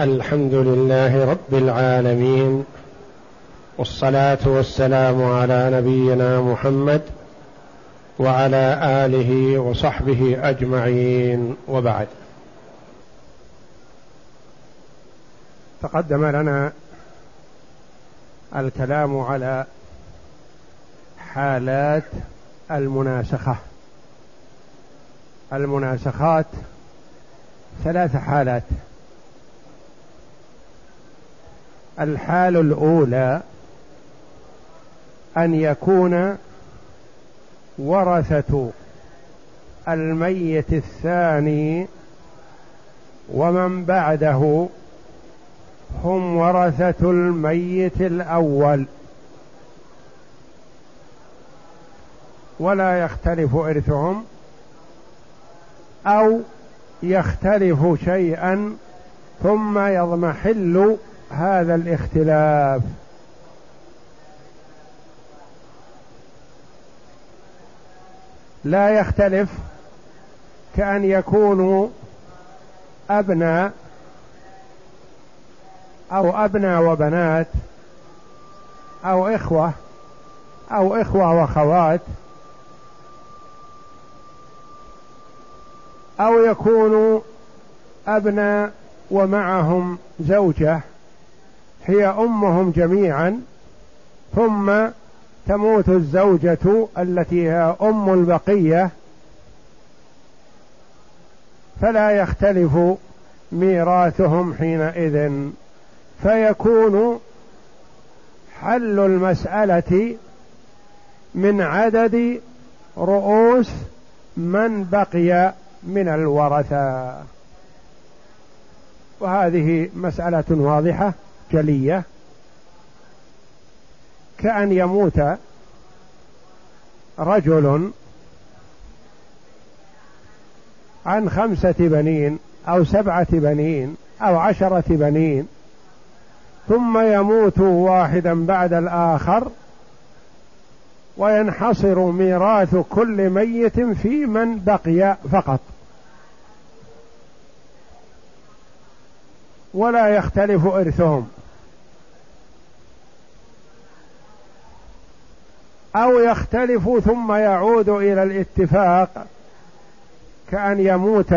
الحمد لله رب العالمين والصلاة والسلام على نبينا محمد وعلى آله وصحبه أجمعين وبعد. تقدم لنا الكلام على حالات المناسخة. المناسخات ثلاث حالات. الحال الأولى أن يكون ورثة الميت الثاني ومن بعده هم ورثة الميت الأول. ولا يختلف إرثهم أو يختلف شيئا ثم يضمحل هذا الاختلاف. لا يختلف كأن يكونوا أبناء أو أبناء وبنات أو إخوة أو إخوة وأخوات أو يكونوا أبناء ومعهم زوجة هي أمهم جميعا ثم تموت الزوجة التي هي أم البقية فلا يختلف ميراثهم حينئذ. فيكون حل المسألة من عدد رؤوس من بقي من الورثة. وهذه مسألة واضحة. جلية كأن يموت رجل عن خمسة بنين أو سبعة بنين أو عشرة بنين ثم يموت واحدا بعد الآخر وينحصر ميراث كل ميت في من بقي فقط. ولا يختلف إرثهم. أو يختلف ثم يعود إلى الاتفاق كأن يموت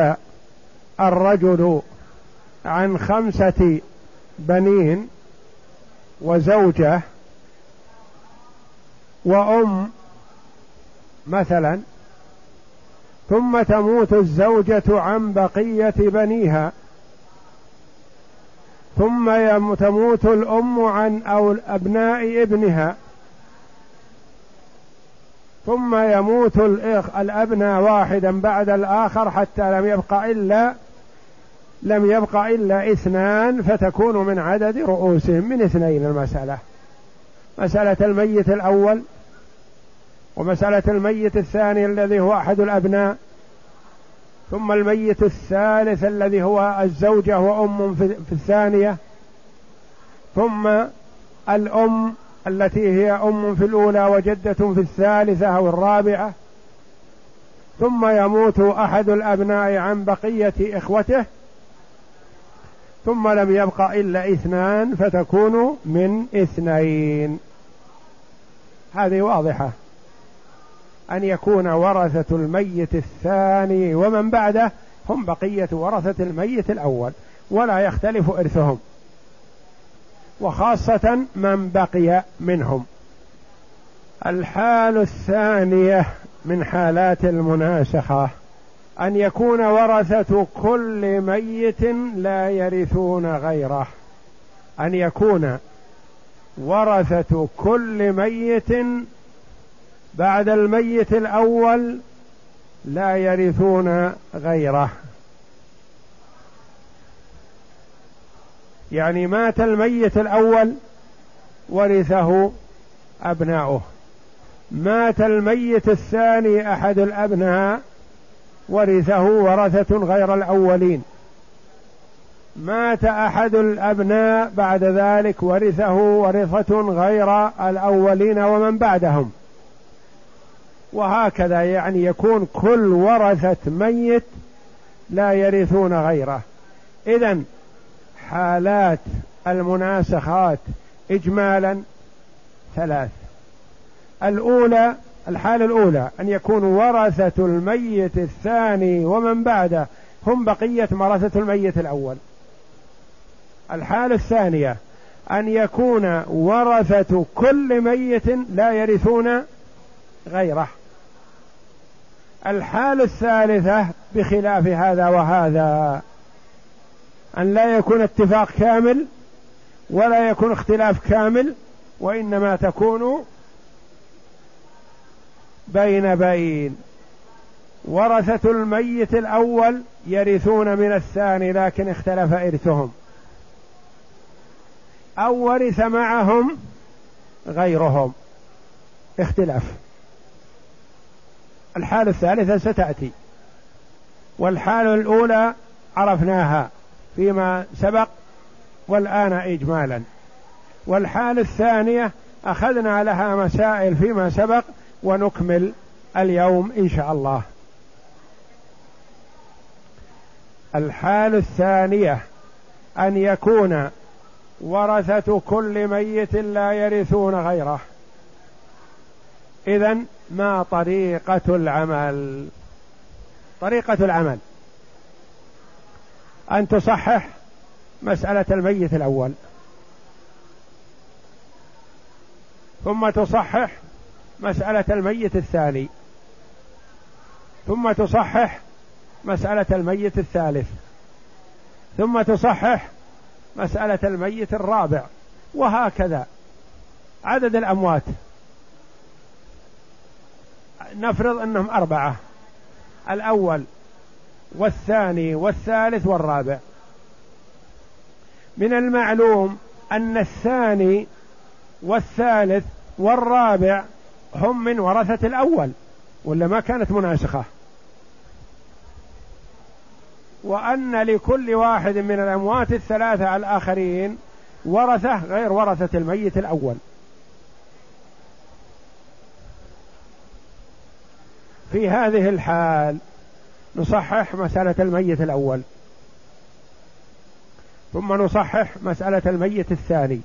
الرجل عن خمسة بنين وزوجة وأم مثلا ثم تموت الزوجة عن بقية بنيها ثم تموت الأم عن أو أبناء ابنها. ثم يموت الإخ الأبناء واحدا بعد الآخر حتى لم يبق إلا لم يبق إلا اثنان فتكون من عدد رؤوسهم من اثنين المسألة. مسألة الميت الأول ومسألة الميت الثاني الذي هو أحد الأبناء ثم الميت الثالث الذي هو الزوجة وأم في الثانية ثم الأم التي هي أم في الأولى وجدة في الثالثة أو الرابعة ثم يموت أحد الأبناء عن بقية إخوته ثم لم يبق إلا اثنان فتكون من اثنين. هذه واضحة. أن يكون ورثة الميت الثاني ومن بعده هم بقية ورثة الميت الأول ولا يختلف إرثهم. وخاصة من بقي منهم. الحال الثانية من حالات المناسخة أن يكون ورثة كل ميت لا يرثون غيره. أن يكون ورثة كل ميت بعد الميت الأول لا يرثون غيره. يعني مات الميت الأول ورثه أبناؤه. مات الميت الثاني أحد الأبناء ورثه ورثة غير الأولين. مات أحد الأبناء بعد ذلك ورثه ورثة غير الأولين ومن بعدهم. وهكذا يعني يكون كل ورثة ميت لا يرثون غيره. إذا حالات المناسخات إجمالا ثلاث. الأولى الحالة الأولى أن يكون ورثة الميت الثاني ومن بعده هم بقية ورثة الميت الأول. الحالة الثانية أن يكون ورثة كل ميت لا يرثون غيره. الحالة الثالثة بخلاف هذا وهذا أن لا يكون اتفاق كامل ولا يكون اختلاف كامل وإنما تكون بين بين. ورثة الميت الأول يرثون من الثاني لكن اختلف إرثهم. أو ورث معهم غيرهم. اختلاف. الحالة الثالثة ستأتي. والحالة الأولى عرفناها. فيما سبق والآن إجمالا. والحالة الثانية أخذنا لها مسائل فيما سبق ونكمل اليوم إن شاء الله. الحال الثانية أن يكون ورثة كل ميت لا يرثون غيره. إذا ما طريقة العمل؟ طريقة العمل. أن تصحح مسألة الميت الأول. ثم تصحح مسألة الميت الثاني. ثم تصحح مسألة الميت الثالث. ثم تصحح مسألة الميت الرابع. وهكذا. عدد الأموات. نفرض أنهم أربعة. الأول والثاني والثالث والرابع. من المعلوم أن الثاني والثالث والرابع هم من ورثة الأول ولا ما كانت مناسخة؟ وأن لكل واحد من الأموات الثلاثة الآخرين ورثة غير ورثة الميت الأول. في هذه الحال نصحح مسألة الميت الأول. ثم نصحح مسألة الميت الثاني.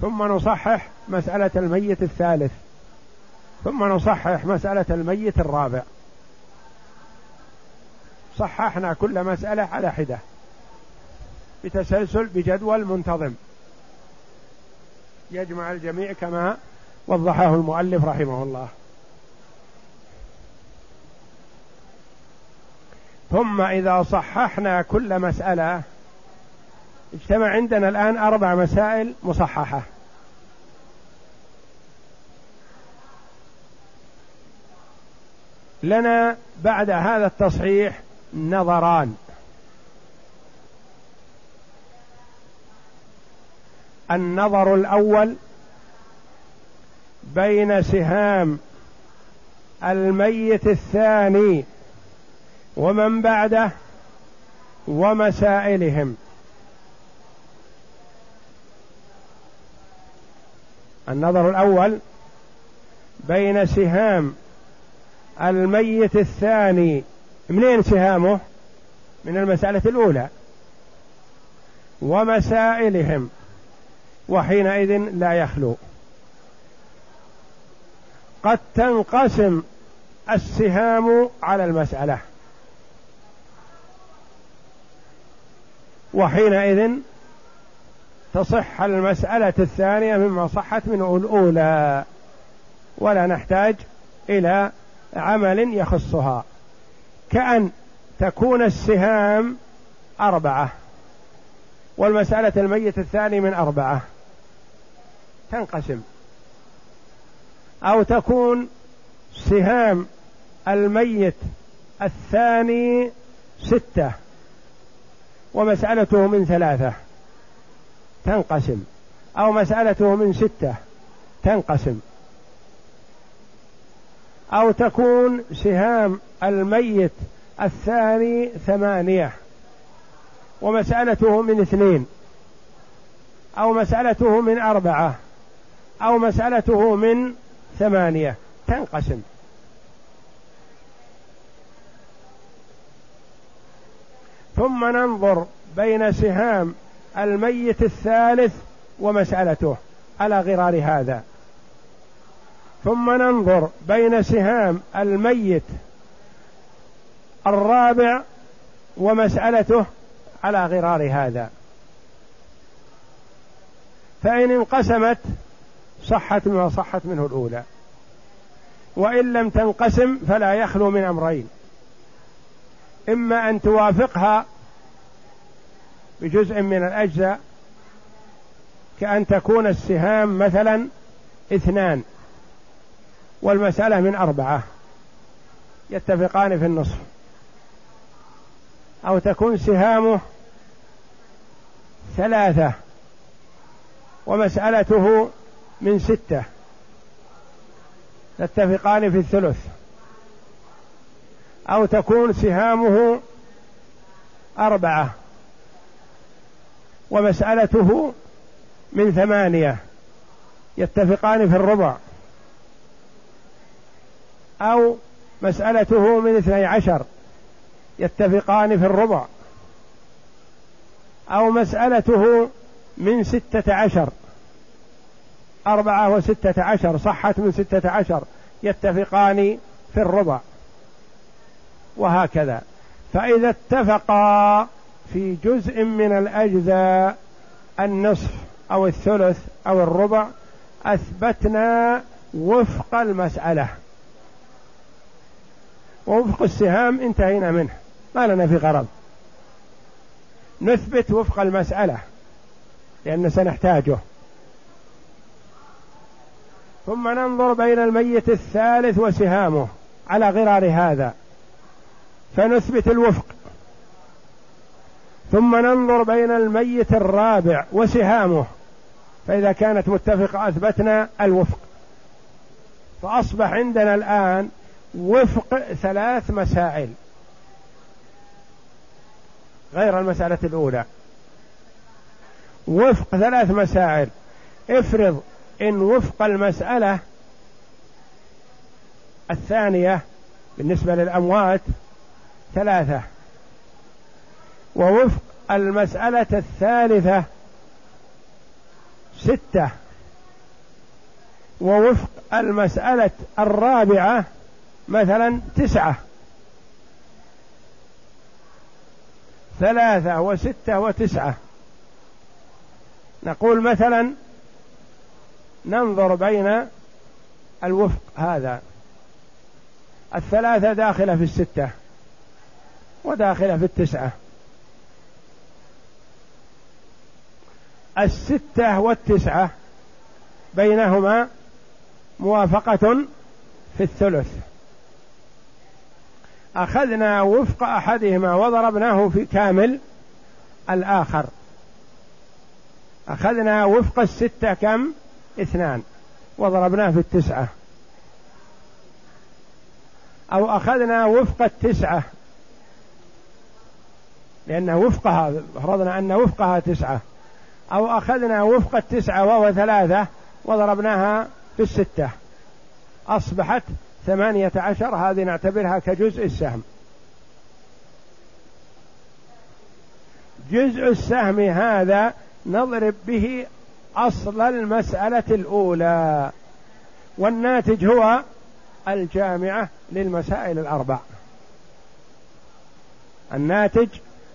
ثم نصحح مسألة الميت الثالث. ثم نصحح مسألة الميت الرابع. صححنا كل مسألة على حدة. بتسلسل بجدول منتظم. يجمع الجميع كما وضحه المؤلف رحمه الله. ثم إذا صححنا كل مسألة اجتمع عندنا الآن أربع مسائل مصححة. لنا بعد هذا التصحيح نظران. النظر الأول بين سهام الميت الثاني ومن بعده ومسائلهم. النظر الأول بين سهام الميت الثاني منين سهامه؟ من المسألة الأولى. ومسائلهم وحينئذ لا يخلو. قد تنقسم السهام على المسألة. وحينئذ تصح المسألة الثانية مما صحت من الأولى ولا نحتاج إلى عمل يخصها. كأن تكون السهام أربعة والمسألة الميت الثاني من أربعة. تنقسم. أو تكون سهام الميت الثاني ستة. ومسألته من ثلاثة تنقسم. أو مسألته من ستة تنقسم. أو تكون سهام الميت الثاني ثمانية ومسألته من اثنين. أو مسألته من أربعة أو مسألته من ثمانية تنقسم. ثم ننظر بين سهام الميت الثالث ومسألته على غرار هذا. ثم ننظر بين سهام الميت الرابع ومسألته على غرار هذا. فإن انقسمت صحت ما صحت منه الأولى. وإن لم تنقسم فلا يخلو من أمرين. إما أن توافقها بجزء من الأجزاء كأن تكون السهام مثلا اثنان والمسألة من أربعة يتفقان في النصف. أو تكون سهامه ثلاثة ومسألته من ستة يتفقان في الثلث. أو تكون سهامه أربعة ومسألته من ثمانية يتفقان في الربع أو مسألته من اثني عشر يتفقان في الربع أو مسألته من ستة عشر أربعة وستة عشر صحت من ستة عشر يتفقان في الربع وهكذا. فإذا اتفقا في جزء من الأجزاء النصف أو الثلث أو الربع أثبتنا وفق المسألة. ووفق السهام انتهينا منه ما لنا في غرض. نثبت وفق المسألة لأن سنحتاجه. ثم ننظر بين الميت الثالث وسهامه على غرار هذا. فنثبت الوفق. ثم ننظر بين الميت الرابع وسهامه. فإذا كانت متفقة أثبتنا الوفق. فأصبح عندنا الآن وفق ثلاث مسائل. غير المسألة الأولى. وفق ثلاث مسائل. افرض إن وفق المسألة الثانية بالنسبة للأموات ثلاثة. ووفق المسألة الثالثة ستة. ووفق المسألة الرابعة مثلا تسعة. ثلاثة وستة وتسعة. نقول مثلا ننظر بين الوفق هذا. الثلاثة داخلة في الستة. وداخلة في التسعة الستة والتسعة بينهما موافقة في الثلث. أخذنا وفق أحدهما وضربناه في كامل الآخر. أخذنا وفق الستة كم؟ اثنان. وضربناه في التسعة. أو أخذنا وفق التسعة. لأن وفقها فرضنا أن وفقها تسعة. أو أخذنا وفق التسعة وهو ثلاثة وضربناها في الستة. أصبحت ثمانية عشر هذه نعتبرها كجزء السهم. جزء السهم هذا نضرب به أصل المسألة الأولى. والناتج هو الجامعة للمسائل الأربع. الناتج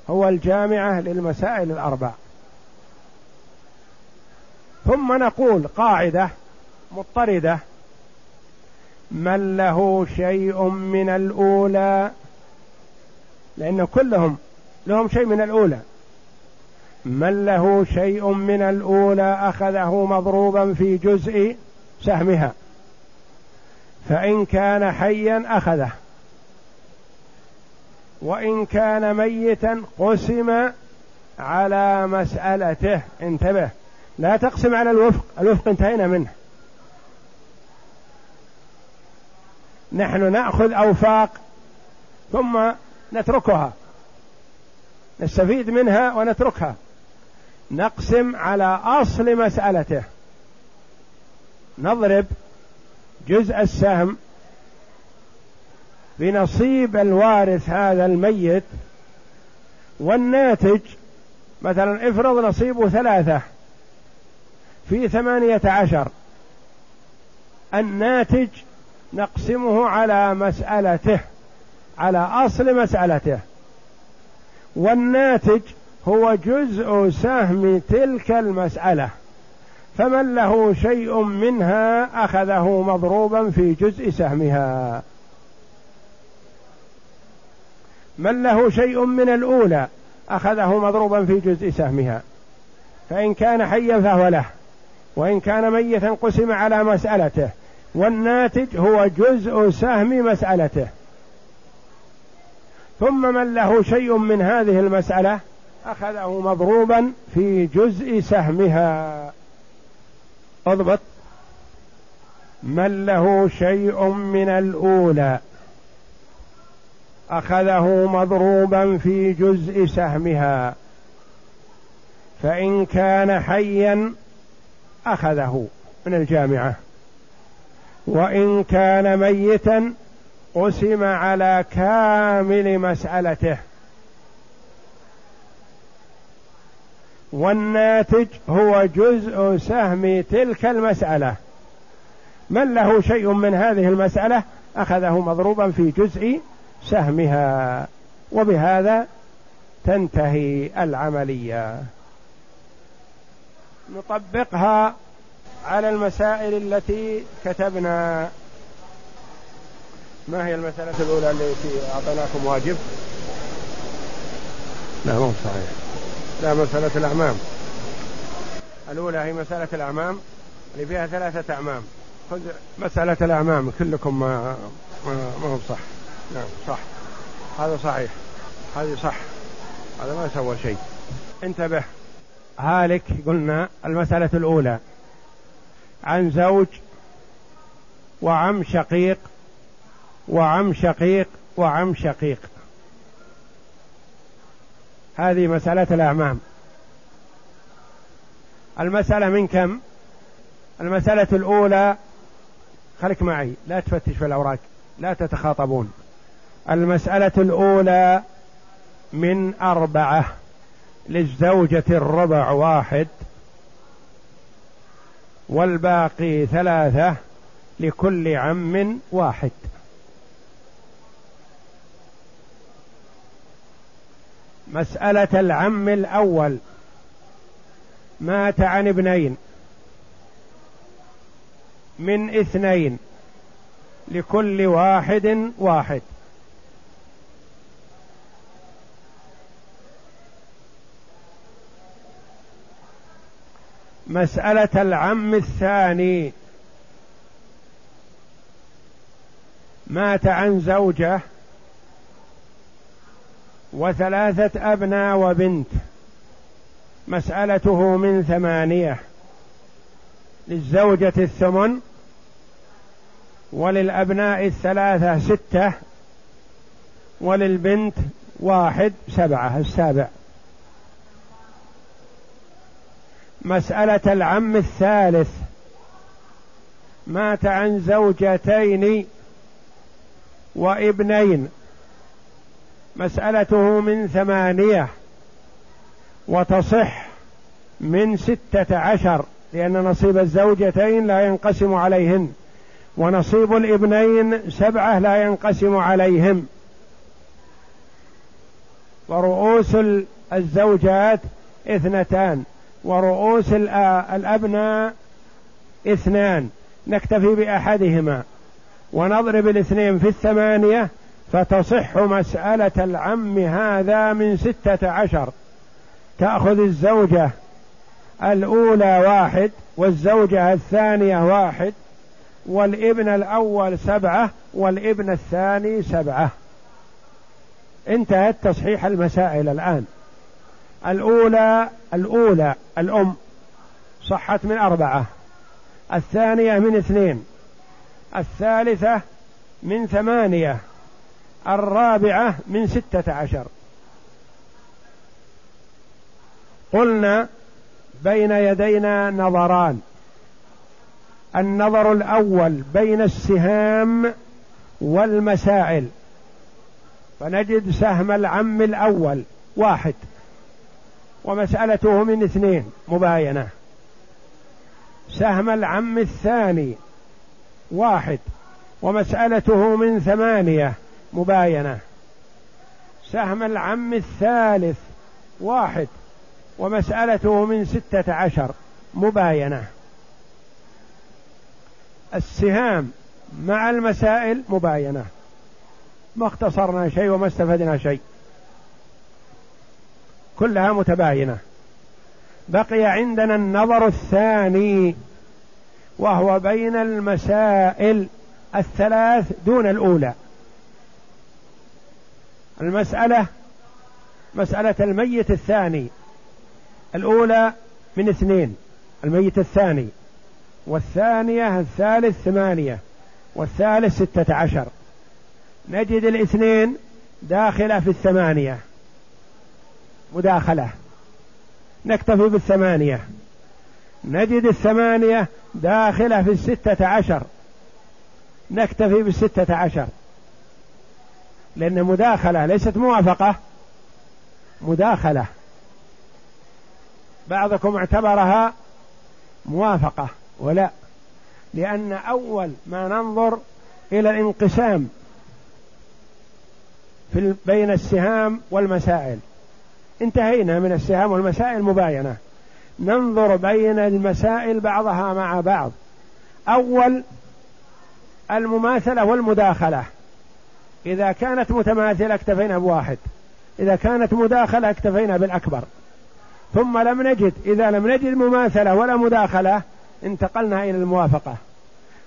هو الجامعة للمسائل الأربع. ثم نقول قاعدة مضطردة. من له شيء من الأولى؟ لأن كلهم لهم شيء من الأولى. من له شيء من الأولى أخذه مضروبا في جزء سهمها. فإن كان حيا أخذه. وإن كان ميتا قسم على مسألته. انتبه. لا تقسم على الوفق. الوفق انتهينا منه. نحن نأخذ أوفاق ثم نتركها. نستفيد منها ونتركها. نقسم على أصل مسألته. نضرب جزء السهم بنصيب الوارث هذا الميت والناتج مثلا افرض نصيبه ثلاثة في ثمانية عشر. الناتج نقسمه على مسألته على أصل مسألته. والناتج هو جزء سهم تلك المسألة فمن له شيء منها أخذه مضروبا في جزء سهمها. من له شيء من الأولى أخذه مضروبا في جزء سهمها. فإن كان حيا فهو له وإن كان ميتا قسم على مسألته والناتج هو جزء سهم مسألته. ثم من له شيء من هذه المسألة أخذه مضروبا في جزء سهمها. اضبط. من له شيء من الأولى أخذه مضروبا في جزء سهمها. فإن كان حيا أخذه من الجامعة. وإن كان ميتا قسم على كامل مسألته. والناتج هو جزء سهم تلك المسألة. من له شيء من هذه المسألة؟ أخذه مضروبا في جزء سهمها وبهذا تنتهي العملية. نطبقها على المسائل التي كتبنا. ما هي المسألة الأولى التي أعطيناكم واجب؟ لا مو صحيح. لا مسألة الأعمام. الأولى هي مسألة الأعمام اللي فيها ثلاثة أعمام. خذ مسألة الأعمام كلكم ما ما, ما هو صح. نعم صح. هذا صحيح. هذه صح. هذا ما سوى شيء. انتبه. هالك قلنا المسألة الأولى. عن زوج وعم شقيق وعم شقيق وعم شقيق. هذه مسألة الأعمام المسألة من كم؟ المسألة الأولى خليك معي. لا تفتش في الأوراق. لا تتخاطبون. المسألة الأولى من أربعة للزوجة الربع واحد والباقي ثلاثة لكل عم واحد. مسألة العم الأول مات عن ابنين من اثنين لكل واحد واحد. مسألة العم الثاني. مات عن زوجة وثلاثة أبناء وبنت. مسألته من ثمانية. للزوجة الثمن وللأبناء الثلاثة ستة. وللبنت واحد سبعة السابع. مسألة العم الثالث. مات عن زوجتين وابنين. مسألته من ثمانية. وتصح من ستة عشر لأن نصيب الزوجتين لا ينقسم عليهن. ونصيب الابنين سبعة لا ينقسم عليهم. ورؤوس الزوجات اثنتان. ورؤوس الأبناء اثنان نكتفي بأحدهما. ونضرب الاثنين في الثمانية فتصح مسألة العم هذا من ستة عشر. تأخذ الزوجة الأولى واحد والزوجة الثانية واحد والابن الأول سبعة والابن الثاني سبعة. انتهت تصحيح المسائل الآن. الأولى الأولى الأم. صحت من أربعة. الثانية من اثنين. الثالثة من ثمانية. الرابعة من ستة عشر. قلنا بين يدينا نظران. النظر الأول بين السهام والمسائل. فنجد سهم العم الأول. واحد. ومسألته من اثنين مباينة. سهم العم الثاني واحد ومسألته من ثمانية مباينة. سهم العم الثالث واحد ومسألته من ستة عشر مباينة. السهام مع المسائل مباينة. ما اختصرنا شيء وما استفدنا شيء. كلها متباينة. بقي عندنا النظر الثاني وهو بين المسائل الثلاث دون الأولى. المسألة مسألة الميت الثاني. الأولى من اثنين الميت الثاني. والثانية الثالث ثمانية والثالث ستة عشر. نجد الاثنين داخلة في الثمانية. مداخلة. نكتفي بالثمانية. نجد الثمانية داخلة في الستة عشر. نكتفي بالستة عشر. لأن مداخلة ليست موافقة. مداخلة. بعضكم اعتبرها موافقة ولا. لأن أول ما ننظر إلى الانقسام في بين السهام والمسائل. انتهينا من السهام والمسائل مباينة. ننظر بين المسائل بعضها مع بعض. أول المماثلة والمداخلة. إذا كانت متماثلة اكتفينا بواحد. إذا كانت مداخلة اكتفينا بالأكبر. ثم لم نجد إذا لم نجد مماثلة ولا مداخلة انتقلنا إلى الموافقة.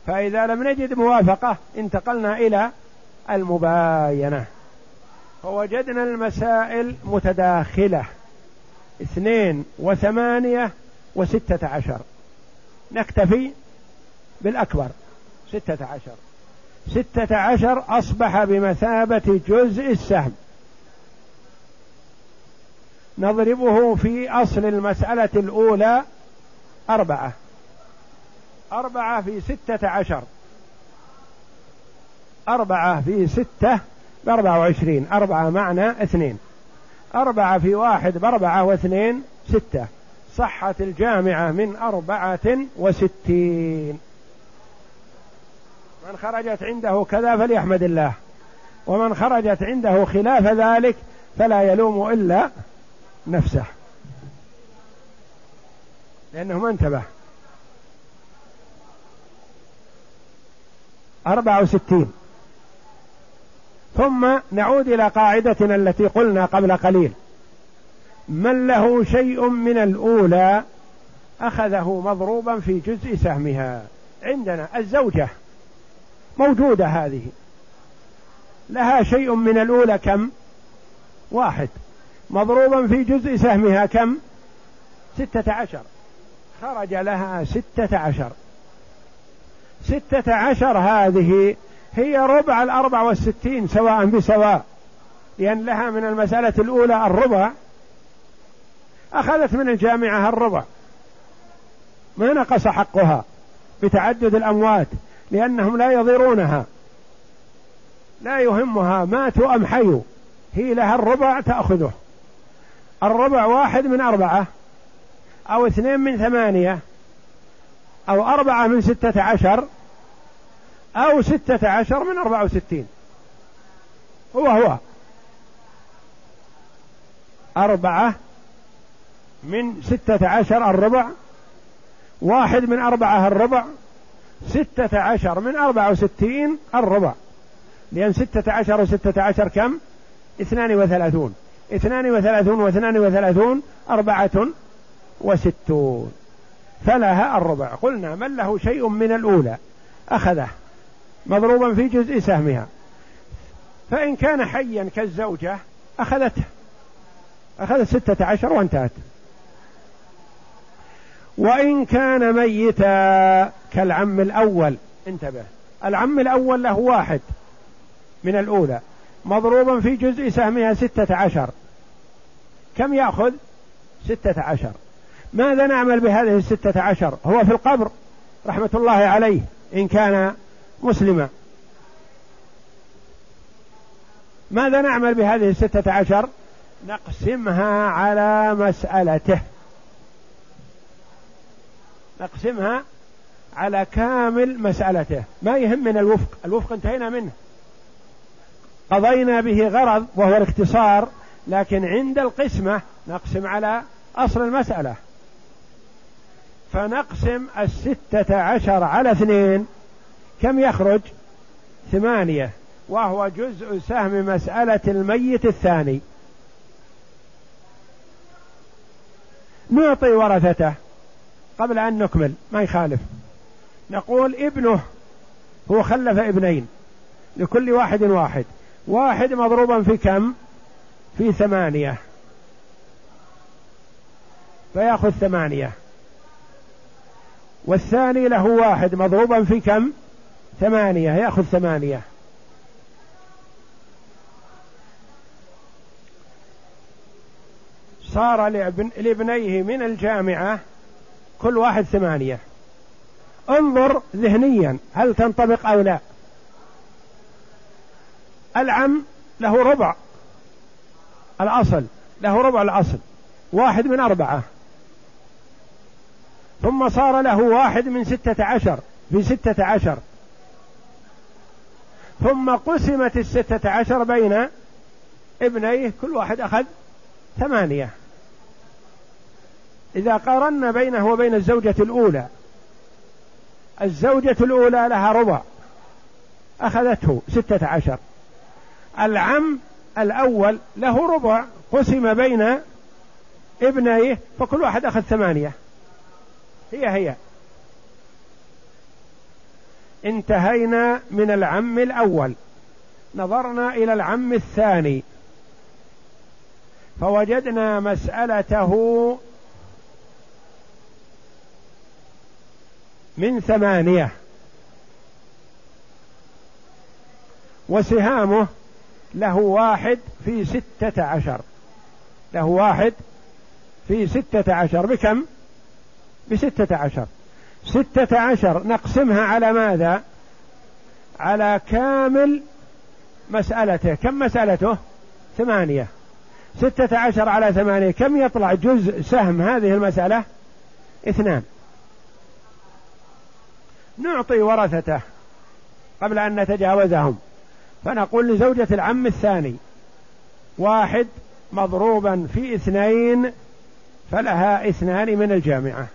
فإذا لم نجد موافقة انتقلنا إلى المباينة. فوجدنا المسائل متداخلة. اثنين وثمانية وستة عشر. نكتفي بالأكبر. ستة عشر. ستة عشر أصبح بمثابة جزء السهم. نضربه في أصل المسألة الأولى أربعة. أربعة في ستة عشر. أربعة في ستة بأربعة وعشرين أربعة معنى اثنين. أربعة في واحد بأربعة واثنين ستة. صحت الجامعة من أربعة وستين. من خرجت عنده كذا فليحمد الله. ومن خرجت عنده خلاف ذلك فلا يلوم إلا نفسه. لأنه ما انتبه. أربعة وستين. ثم نعود إلى قاعدتنا التي قلنا قبل قليل. من له شيء من الأولى أخذه مضروبا في جزء سهمها. عندنا الزوجة موجودة هذه. لها شيء من الأولى كم؟ واحد. مضروبا في جزء سهمها كم؟ ستة عشر. خرج لها ستة عشر. ستة عشر هذه هي ربع الأربع والستين سواء بسواء. لأن لها من المسألة الأولى الربع. أخذت من الجامعة الربع. ما نقص حقها بتعدد الأموات؟ لأنهم لا يضرونها لا يهمها ماتوا أم حيوا هي لها الربع تأخذه. الربع واحد من أربعة أو اثنين من ثمانية أو أربعة من ستة عشر أو ستة عشر من أربعة وستين. هو هو. أربعة من ستة عشر الربع واحد من أربعة الربع ستة عشر من أربعة وستين الربع. لأن ستة عشر وستة عشر كم؟ اثنان وثلاثون. اثنان وثلاثون واثنان وثلاثون أربعة وستون. فلها الربع. قلنا من له شيء من الأولى؟ أخذه. مضروبا في جزء سهمها. فإن كان حيا كالزوجة أخذته. أخذت ستة عشر وانتهت. وإن كان ميتا كالعم الأول. انتبه. العم الأول له واحد من الأولى. مضروبا في جزء سهمها ستة عشر. كم يأخذ؟ ستة عشر. ماذا نعمل بهذه الستة عشر؟ هو في القبر رحمة الله عليه. إن كان مسلما ماذا نعمل بهذه الستة عشر؟ نقسمها على مسألته. نقسمها على كامل مسألته. ما يهمنا الوفق. الوفق انتهينا منه. قضينا به غرض وهو الاختصار لكن عند القسمة نقسم على أصل المسألة. فنقسم الستة عشر على اثنين. كم يخرج؟ ثمانية. وهو جزء سهم مسألة الميت الثاني. نعطي ورثته قبل أن نكمل ما يخالف. نقول ابنه هو خلف ابنين لكل واحد واحد. واحد مضروبا في كم؟ في ثمانية. فيأخذ ثمانية. والثاني له واحد مضروبا في كم؟ ثمانية يأخذ ثمانية. صار لابنيه من الجامعة كل واحد ثمانية. انظر ذهنيا هل تنطبق أو لا. العم له ربع الأصل له ربع الأصل واحد من أربعة. ثم صار له واحد من ستة عشر في ستة عشر. ثم قسمت الستة عشر بين ابنيه كل واحد أخذ ثمانية. إذا قارنا بينه وبين الزوجة الأولى الزوجة الأولى لها ربع أخذته ستة عشر. العم الأول له ربع قسم بين ابنيه فكل واحد أخذ ثمانية. هي هي. انتهينا من العم الأول. نظرنا إلى العم الثاني. فوجدنا مسألته من ثمانية. وسهامه له واحد في ستة عشر. له واحد في ستة عشر. بكم؟ بستة عشر. ستة عشر. نقسمها على ماذا؟ على كامل مسألته. كم مسألته؟ ثمانية. ستة عشر على ثمانية. كم يطلع جزء سهم هذه المسألة؟ اثنان. نعطي ورثته قبل أن نتجاوزهم. فنقول لزوجة العم الثاني واحد مضروبا في اثنين فلها اثنان من الجامعة.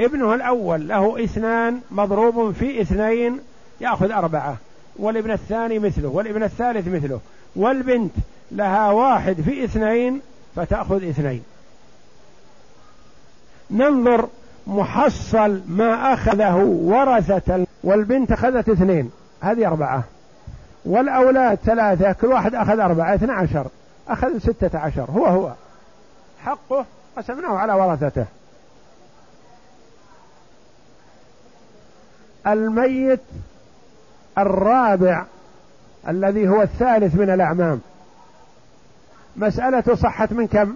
ابنه الأول له اثنان مضروب في اثنين يأخذ أربعة والابن الثاني مثله والابن الثالث مثله والبنت لها واحد في اثنين فتأخذ اثنين. ننظر محصل ما أخذه ورثة والبنت أخذت اثنين هذه أربعة. والأولاد ثلاثة كل واحد أخذ أربعة اثنى عشر أخذ ستة عشر هو هو. حقه قسمناه على ورثته. الميت الرابع الذي هو الثالث من الأعمام. مسألة صحت من كم؟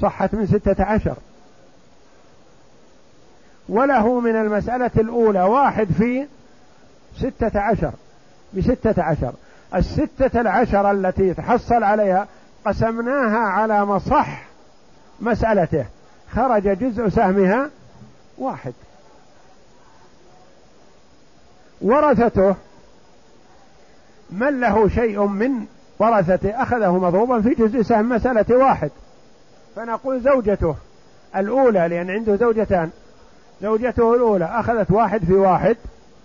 صحت من ستة عشر. وله من المسألة الأولى واحد في ستة عشر بستة عشر. الستة العشر التي تحصل عليها قسمناها على مصح مسألته خرج جزء سهمها واحد. ورثته. من له شيء من ورثته؟ أخذه مضروبا في جزء سهم مسألة واحد. فنقول زوجته الأولى لأن عنده زوجتان. زوجته الأولى أخذت واحد في واحد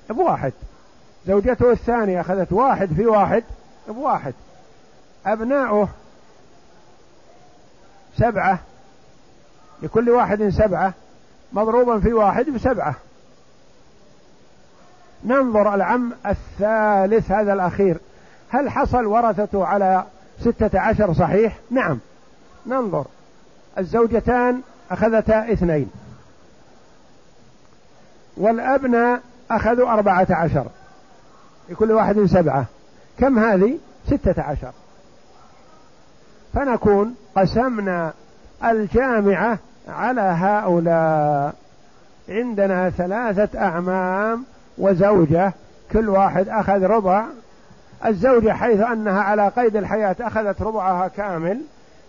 بواحد. زوجته الثانية أخذت واحد في واحد بواحد. أبناؤه سبعة لكل واحد سبعة مضروبا في واحد بسبعة. ننظر العم الثالث هذا الأخير. هل حصل ورثته على ستة عشر صحيح؟ نعم. ننظر. الزوجتان أخذتا اثنين. والأبناء أخذوا أربعة عشر. لكل واحد سبعة. كم هذه؟ ستة عشر. فنكون قسمنا الجامعة على هؤلاء. عندنا ثلاثة أعمام وزوجة كل واحد أخذ ربع. الزوجة حيث أنها على قيد الحياة أخذت ربعها كامل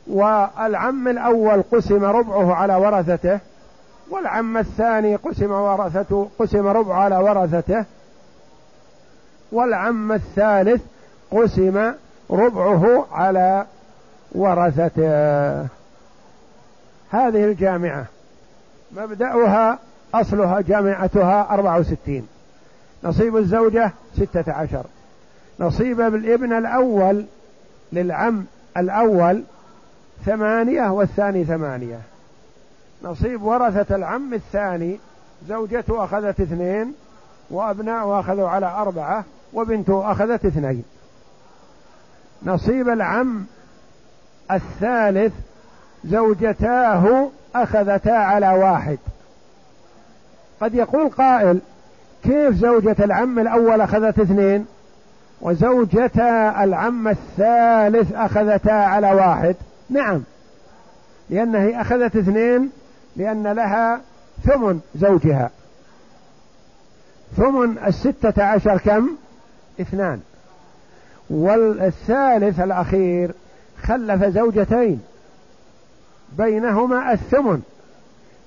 والعم الأول قسم ربعه على ورثته والعم الثاني قسم ورثته قسم ربعه على ورثته والعم الثالث قسم ربعه على ورثته. هذه الجامعة مبدأها أصلها جامعتها أربعة وستين. نصيب الزوجة ستة عشر. نصيب الابن الأول للعم الأول ثمانية والثاني ثمانية. نصيب ورثة العم الثاني زوجته أخذت اثنين وأبناؤه أخذوا على أربعة وبنته أخذت اثنين. نصيب العم الثالث زوجتاه أخذتا على واحد. قد يقول قائل كيف زوجة العم الأول أخذت اثنين؟ وزوجتا العم الثالث أخذتا على واحد. نعم. لأنها أخذت اثنين لأن لها ثمن زوجها. ثمن الستة عشر كم؟ اثنان. والثالث الأخير خلف زوجتين. بينهما الثمن.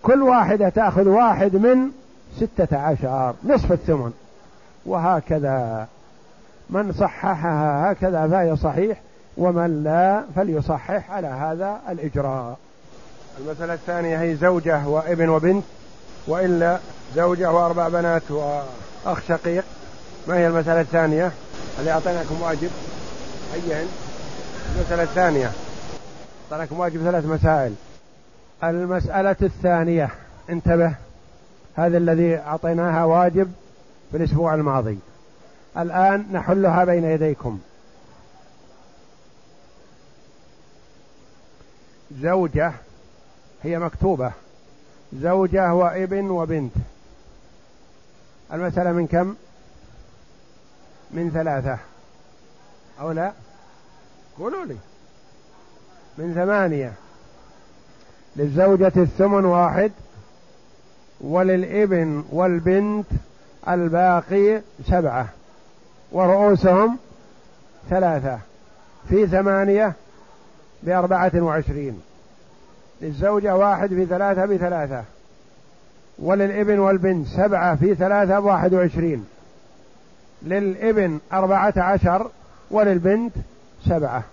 كل واحدة تأخذ واحد من ستة عشر نصف الثمن. وهكذا من صححها هكذا فهي صحيح. ومن لا فليصحح على هذا الإجراء. المسألة الثانية هي زوجة وابن وبنت وإلا زوجة وأربع بنات وأخ شقيق. ما هي المسألة الثانية؟ اللي أعطيناكم واجب؟ أيهن. المسألة الثانية أعطيناكم واجب ثلاث مسائل. المسألة الثانية انتبه. هذا الذي أعطيناها واجب في الأسبوع الماضي. الآن نحلها بين يديكم. زوجة هي مكتوبة. زوجة وابن وبنت. المسألة من كم؟ من ثلاثة. أو لا؟ قولوا لي. من ثمانية. للزوجة الثمن واحد. وللإبن والبنت الباقي سبعة ورؤوسهم ثلاثة في ثمانية بأربعة وعشرين للزوجة واحد في ثلاثة بثلاثة وللإبن والبنت سبعة في ثلاثة بواحد وعشرين للإبن أربعة عشر وللبنت سبعة.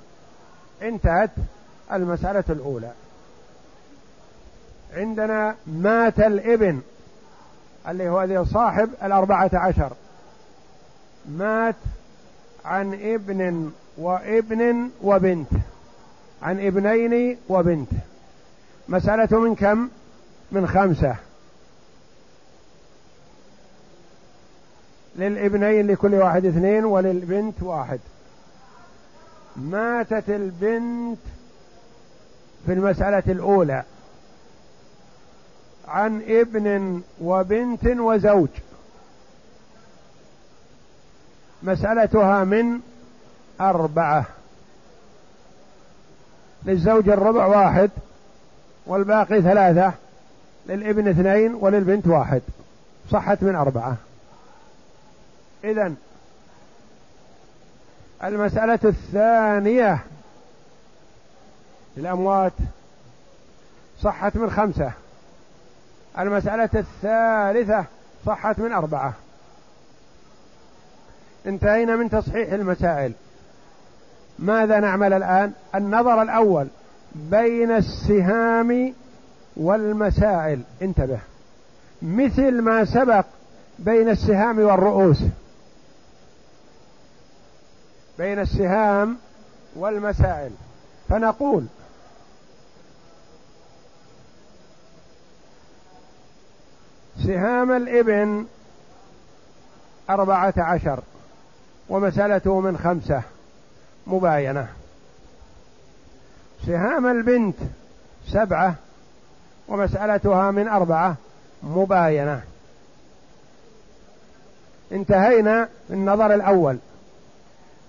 انتهت المسألة الأولى. عندنا مات الابن اللي هو صاحب الأربعة عشر. مات عن ابن وابن وبنت عن ابنين وبنت. مسألة من كم؟ من خمسة. للابنين لكل واحد اثنين وللبنت واحد. ماتت البنت في المسألة الأولى. عن ابن وبنت وزوج. مسألتها من أربعة. للزوج الربع واحد والباقي ثلاثة للابن اثنين وللبنت واحد. صحت من أربعة. إذا المسألة الثانية الأموات صحت من خمسة. المسألة الثالثة صحت من أربعة. انتهينا من تصحيح المسائل. ماذا نعمل الآن؟ النظر الأول بين السهام والمسائل. انتبه. مثل ما سبق بين السهام والرؤوس. بين السهام والمسائل. فنقول سهام الإبن أربعة عشر ومسألته من خمسة مباينة. سهام البنت سبعة ومسألتها من أربعة مباينة. انتهينا النظر الأول.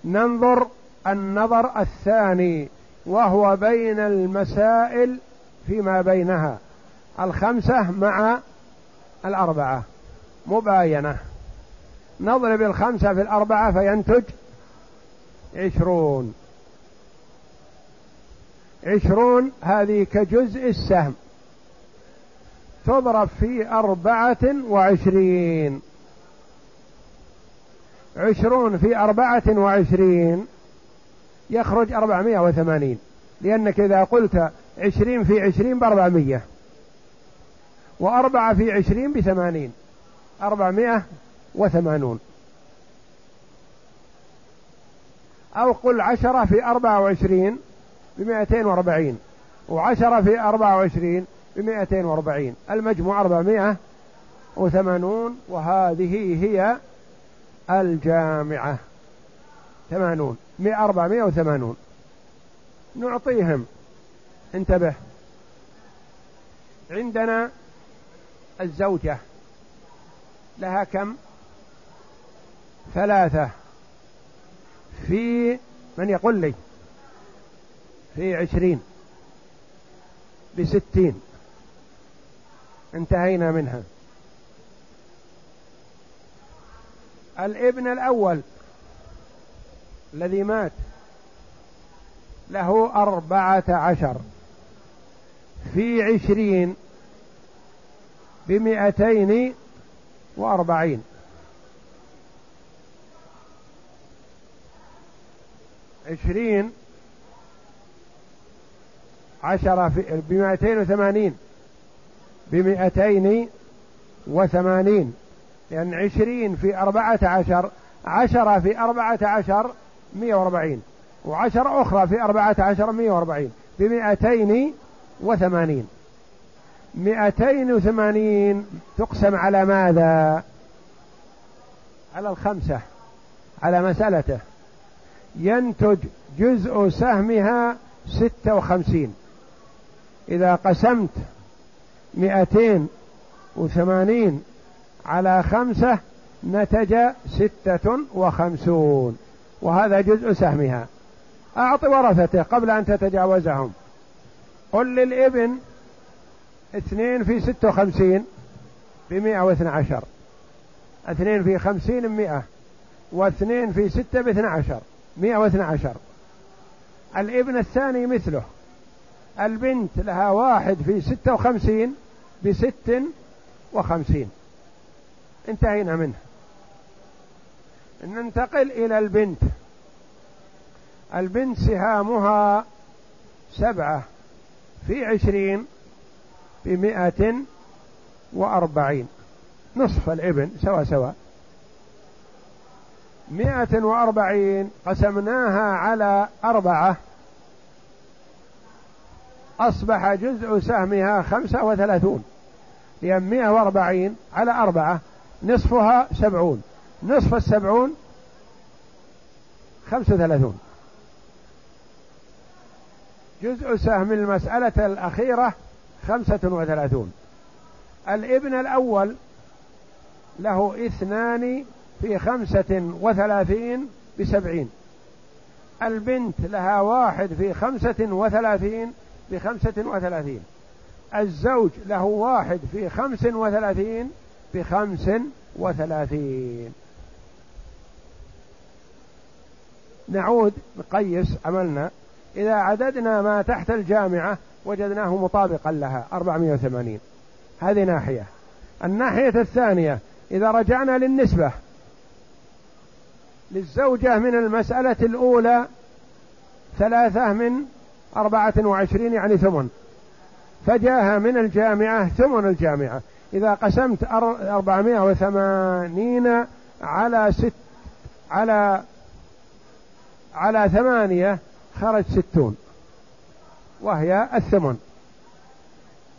ننظر النظر الثاني وهو بين المسائل فيما بينها. الخمسة مع الأربعة. مباينة. نضرب الخمسة في الأربعة فينتج عشرون. عشرون هذه كجزء السهم. تضرب في أربعة وعشرين. عشرون في أربعة وعشرين يخرج أربعمائة وثمانين. لأنك إذا قلت عشرين في عشرين بأربعمية وأربعة في عشرين بثمانين. أربعمائة وثمانون. أو قل عشرة في أربعة وعشرين بمائتين وأربعين. وعشرة في أربعة وعشرين بمائتين وأربعين. المجموع أربعمائة وثمانون وهذه هي الجامعة. ثمانون. مئة أربعمائة وثمانون. نعطيهم. انتبه. عندنا الزوجة لها كم؟ ثلاثة. في من يقول لي؟ في عشرين. بستين. انتهينا منها. الابن الأول الذي مات له أربعة عشر. في عشرين بمئتين وأربعين. عشرين عشرة في بمئتين وثمانين. بمئتين وثمانين. لأن عشرين في أربعة عشر عشرة في أربعة عشر مئة وأربعين. وعشر أخرى في أربعة عشر مئة وأربعين. بمئتين وثمانين. مئتين وثمانين تقسم على ماذا؟ على الخمسة على مسألته. ينتج جزء سهمها ستة وخمسين. إذا قسمت مئتين وثمانين على خمسة نتج ستة وخمسون. وهذا جزء سهمها. أعط ورثته قبل أن تتجاوزهم. قل للإبن اثنين في ستة وخمسين بمئة واثنى عشر. اثنين في خمسين مئة واثنين في ستة باثنى عشر مئة واثنى عشر. الابن الثاني مثله. البنت لها واحد في ستة وخمسين بست وخمسين. انتهينا منه. ننتقل إلى البنت. البنت سهامها سبعة في عشرين بمائة وأربعين. نصف الإبن سوا سوا. مائة وأربعين قسمناها على أربعة. أصبح جزء سهمها خمسة وثلاثون. لأن مائة وأربعين على أربعة نصفها سبعون. نصف السبعون خمسة وثلاثون. جزء سهم المسألة الأخيرة خمسة وثلاثون. الابن الأول له اثنان في خمسة وثلاثين بسبعين. البنت لها واحد في خمسة وثلاثين بخمسة وثلاثين. الزوج له واحد في خمس وثلاثين بخمس وثلاثين. نعود نقيس عملنا. إذا عددنا ما تحت الجامعة وجدناه مطابقا لها 480 هذه ناحية. الناحية الثانية إذا رجعنا للنسبة للزوجة من المسألة الأولى ثلاثة من أربعة وعشرين يعني ثمن. فجاءها من الجامعة ثمن الجامعة. إذا قسمت أربعمائة وثمانين على ست على على ثمانية خرج ستون. وهي الثمن.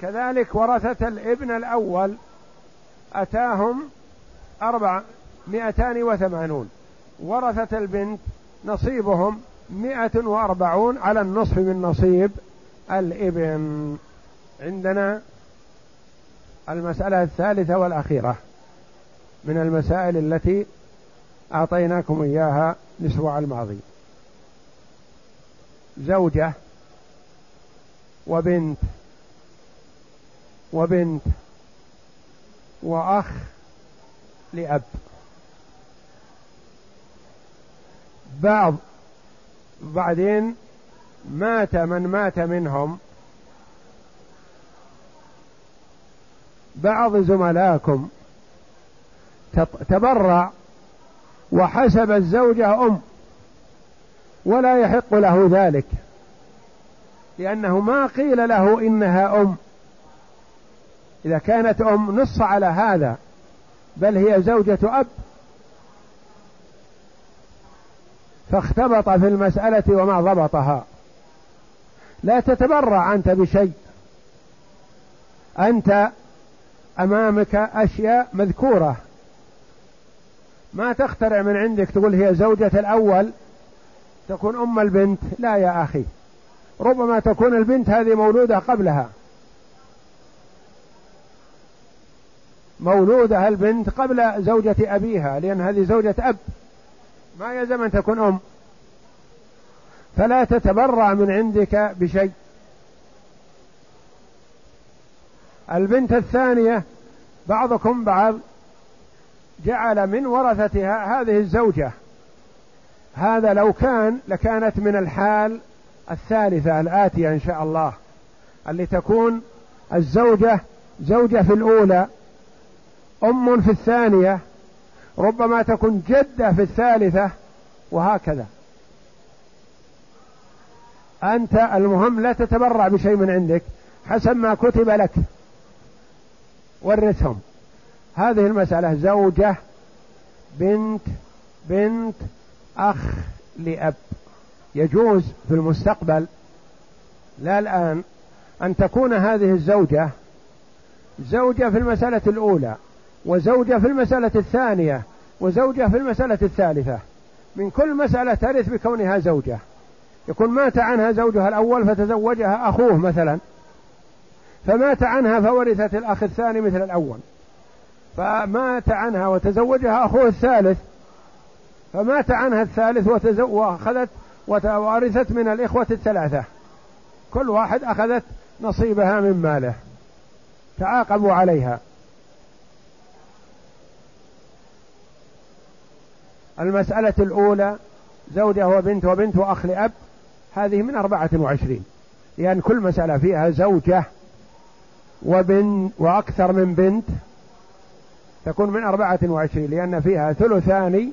كذلك ورثة الابن الأول أتاهم أربع مئتان وثمانون. ورثة البنت نصيبهم مئة وأربعون على النصف من نصيب الابن. عندنا المسألة الثالثة والأخيرة من المسائل التي أعطيناكم إياها الأسبوع الماضي. زوجة وبنت وبنت وأخ لأب. بعض بعدين مات من مات منهم. بعض زملائكم تبرع وحسب الزوجة أم ولا يحق له ذلك. لأنه ما قيل له إنها أم. إذا كانت أم نص على هذا بل هي زوجة أب. فاختبط في المسألة وما ضبطها. لا تتبرع أنت بشيء. أنت أمامك أشياء مذكورة. ما تخترع من عندك تقول هي زوجة الأول تكون أم البنت. لا يا أخي. ربما تكون البنت هذه مولودة قبلها. مولودة البنت قبل زوجة أبيها لأن هذه زوجة أب. ما يلزم أن تكون أم. فلا تتبرع من عندك بشيء. البنت الثانية بعضكم بعض جعل من ورثتها هذه الزوجة. هذا لو كان لكانت من الحال الثالثة الآتية إن شاء الله اللي تكون الزوجة زوجة في الأولى أم في الثانية ربما تكون جدة في الثالثة وهكذا. أنت المهم لا تتبرع بشيء من عندك حسب ما كتب لك. ورثهم. هذه المسألة زوجة بنت بنت أخ لأب. يجوز في المستقبل لا الآن أن تكون هذه الزوجة زوجة في المسألة الأولى وزوجة في المسألة الثانية وزوجة في المسألة الثالثة. من كل مسألة ترث بكونها زوجة. يكون مات عنها زوجها الأول فتزوجها أخوه مثلا. فمات عنها فورثت الأخ الثاني مثل الأول. فمات عنها وتزوجها أخوه الثالث. فمات عنها الثالث وأخذت وورثت من الإخوة الثلاثة. كل واحد أخذت نصيبها من ماله. تعاقبوا عليها. المسألة الأولى زوجة وبنت وبنت وأخ لأب هذه من أربعة وعشرين. لأن كل مسألة فيها زوجة وبنت وأكثر من بنت تكون من أربعة وعشرين لأن فيها ثلثان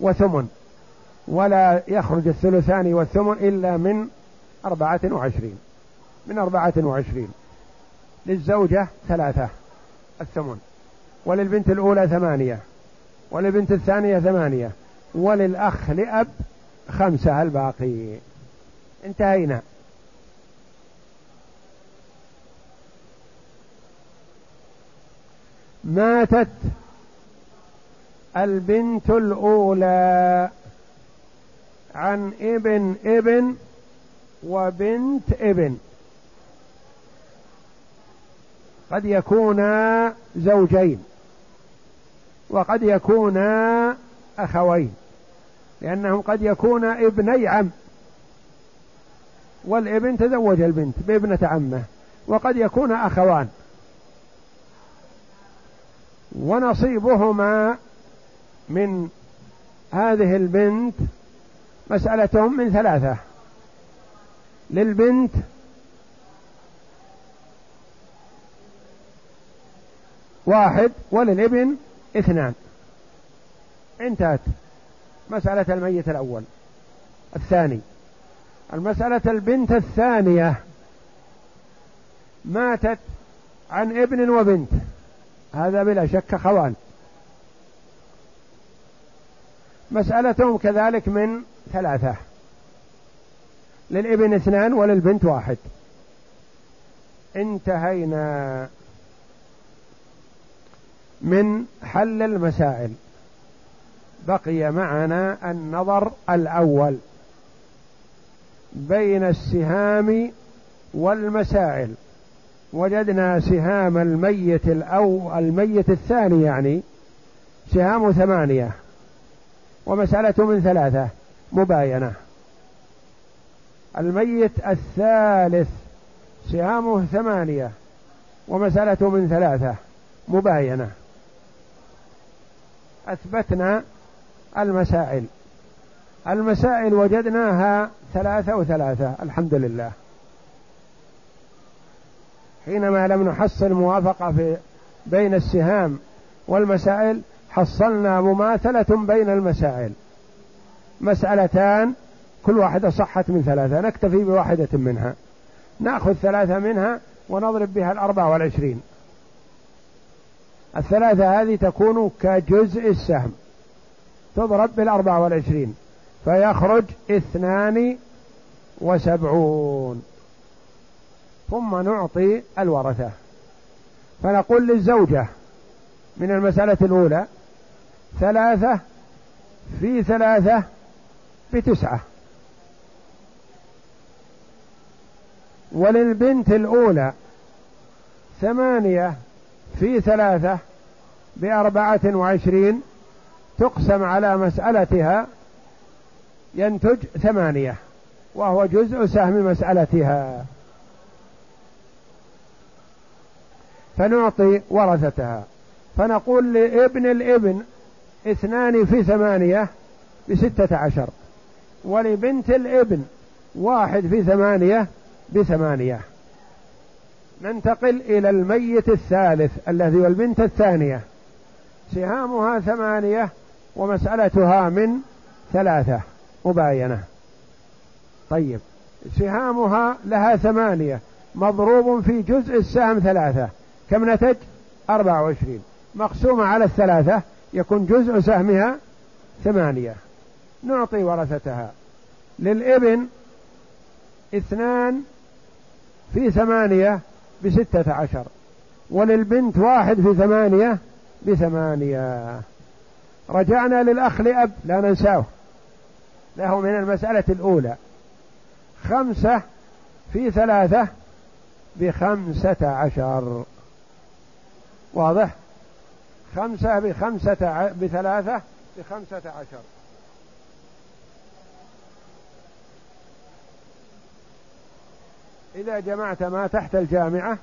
وثمن. ولا يخرج الثلثان والثمن إلا من أربعة وعشرين. من أربعة وعشرين. للزوجة ثلاثة الثمن. وللبنت الأولى ثمانية. وللبنت الثانية ثمانية. وللأخ لأب خمسة الباقي. انتهينا. ماتت البنت الأولى. عن ابن ابن وبنت ابن. قد يكونا زوجين وقد يكونا أخوين لأنهم قد يكونا ابني عم. والابن تزوج البنت بابنة عمه وقد يكون أخوان. ونصيبهما من هذه البنت مسألتهم من ثلاثة. للبنت واحد وللابن اثنان. انتهت. مسألة الميت الأول. الثاني. المسألة البنت الثانية. ماتت عن ابن وبنت. هذا بلا شك خوان. مسألتهم كذلك من ثلاثة. للابن اثنان وللبنت واحد. انتهينا من حل المسائل. بقي معنا النظر الأول بين السهام والمسائل. وجدنا سهام الميت الأو الميت الثاني يعني سهام ثمانية. ومسألة من ثلاثة مباينة. الميت الثالث سهامه ثمانية ومسألة من ثلاثة مباينة. أثبتنا المسائل. المسائل وجدناها ثلاثة وثلاثة الحمد لله. حينما لم نحصل موافقة في بين السهام والمسائل حصلنا مماثلة بين المسائل. مسألتان كل واحدة صحت من ثلاثة نكتفي بواحدة منها. نأخذ ثلاثة منها ونضرب بها الأربعة والعشرين. الثلاثة هذه تكون كجزء السهم. تضرب بالأربعة والعشرين فيخرج اثنان وسبعون. ثم نعطي الورثة. فنقول للزوجة من المسألة الأولى ثلاثة في ثلاثة بتسعة. وللبنت الأولى ثمانية في ثلاثة بأربعة وعشرين تقسم على مسألتها ينتج ثمانية وهو جزء سهم مسألتها. فنعطي ورثتها. فنقول لابن الابن اثنان في ثمانية بستة عشر. ولبنت الابن واحد في ثمانية بثمانية. ننتقل إلى الميت الثالث الذي هو البنت الثانية. سهامها ثمانية ومسألتها من ثلاثة. مباينة. طيب. سهامها لها ثمانية. مضروب في جزء السهم ثلاثة. كم نتج؟ أربعة وعشرين. مقسومة على الثلاثة. يكون جزء سهمها ثمانية. نعطي ورثتها. للإبن اثنان في ثمانية بستة عشر. وللبنت واحد في ثمانية بثمانية. رجعنا للأخ لأب لا ننساه. له من المسألة الأولى. خمسة في ثلاثة بخمسة عشر. واضح؟ خمسة بخمسة بثلاثة بخمسة عشر. إذا جمعت ما تحت الجامعة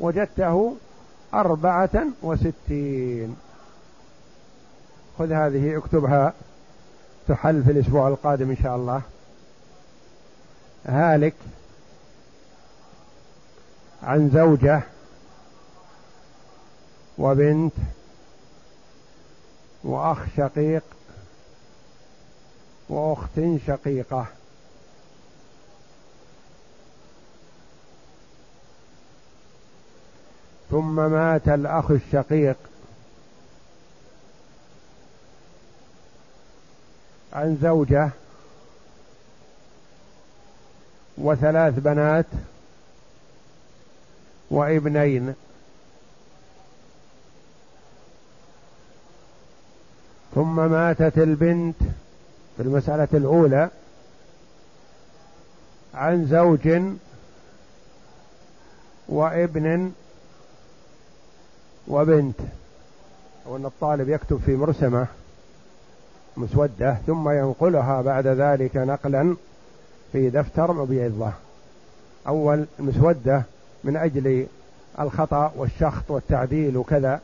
وجدته أربعة وستين. خذ هذه اكتبها تحل في الأسبوع القادم إن شاء الله. هالك عن زوجة وبنت وأخ شقيق وأخت شقيقة. ثم مات الأخ الشقيق. عن زوجة وثلاث بنات وابنين. ثم ماتت البنت في المسألة الأولى عن زوج وابن وبنت. وأن الطالب يكتب في مرسمة مسودة ثم ينقلها بعد ذلك نقلا في دفتر مبيضة. أول مسودة من أجل الخطأ والشخط والتعديل وكذا.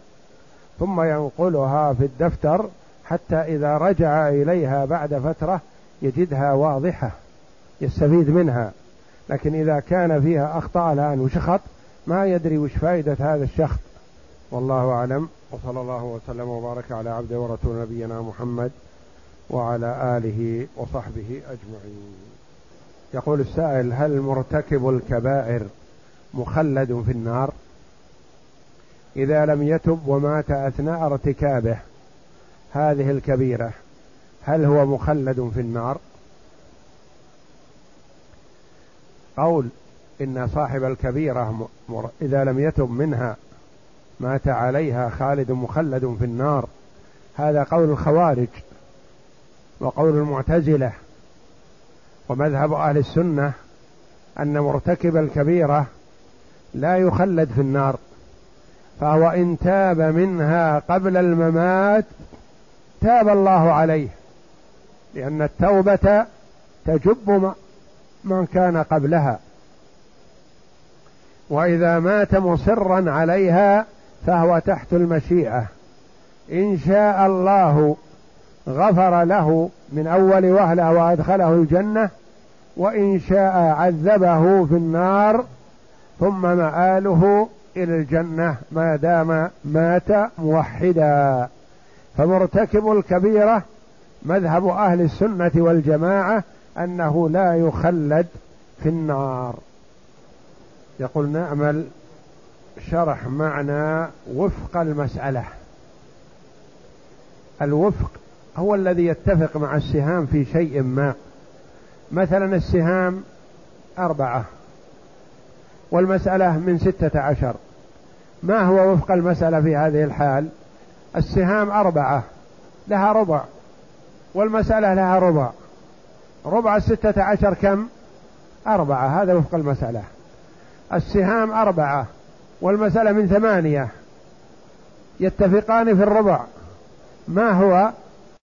ثم ينقلها في الدفتر حتى إذا رجع إليها بعد فترة يجدها واضحة يستفيد منها. لكن إذا كان فيها أخطاء الآن وشخط ما يدري وش فائدة هذا الشخط. والله أعلم. وصلى الله وسلم وبارك على عبده ورسول نبينا محمد وعلى آله وصحبه أجمعين. يقول السائل هل مرتكب الكبائر مخلد في النار؟ إذا لم يتب ومات أثناء ارتكابه هذه الكبيرة هل هو مخلد في النار؟ قول إن صاحب الكبيرة إذا لم يتب منها مات عليها خالد مخلد في النار. هذا قول الخوارج وقول المعتزلة. ومذهب أهل السنة أن مرتكب الكبيرة لا يخلد في النار فهو إن تاب منها قبل الممات تاب الله عليه لأن التوبة تجب من كان قبلها. وإذا مات مصرا عليها فهو تحت المشيئة. إن شاء الله غفر له من أول وهلة وأدخله الجنة وإن شاء عذبه في النار ثم مآله إلى الجنة ما دام مات موحدا. فمرتكب الكبيرة مذهب أهل السنة والجماعة أنه لا يخلد في النار. يقول نعمل شرح معنى وفق المسألة. الوفق هو الذي يتفق مع السهام في شيء ما. مثلا السهام أربعة والمسألة من ستة عشر. ما هو وفق المسألة في هذه الحال؟ السهام أربعة لها ربع والمسألة لها ربع. ربع الستة عشر كم؟ أربعة هذا وفق المسألة. السهام أربعة والمسألة من ثمانية. يتفقان في الربع. ما هو؟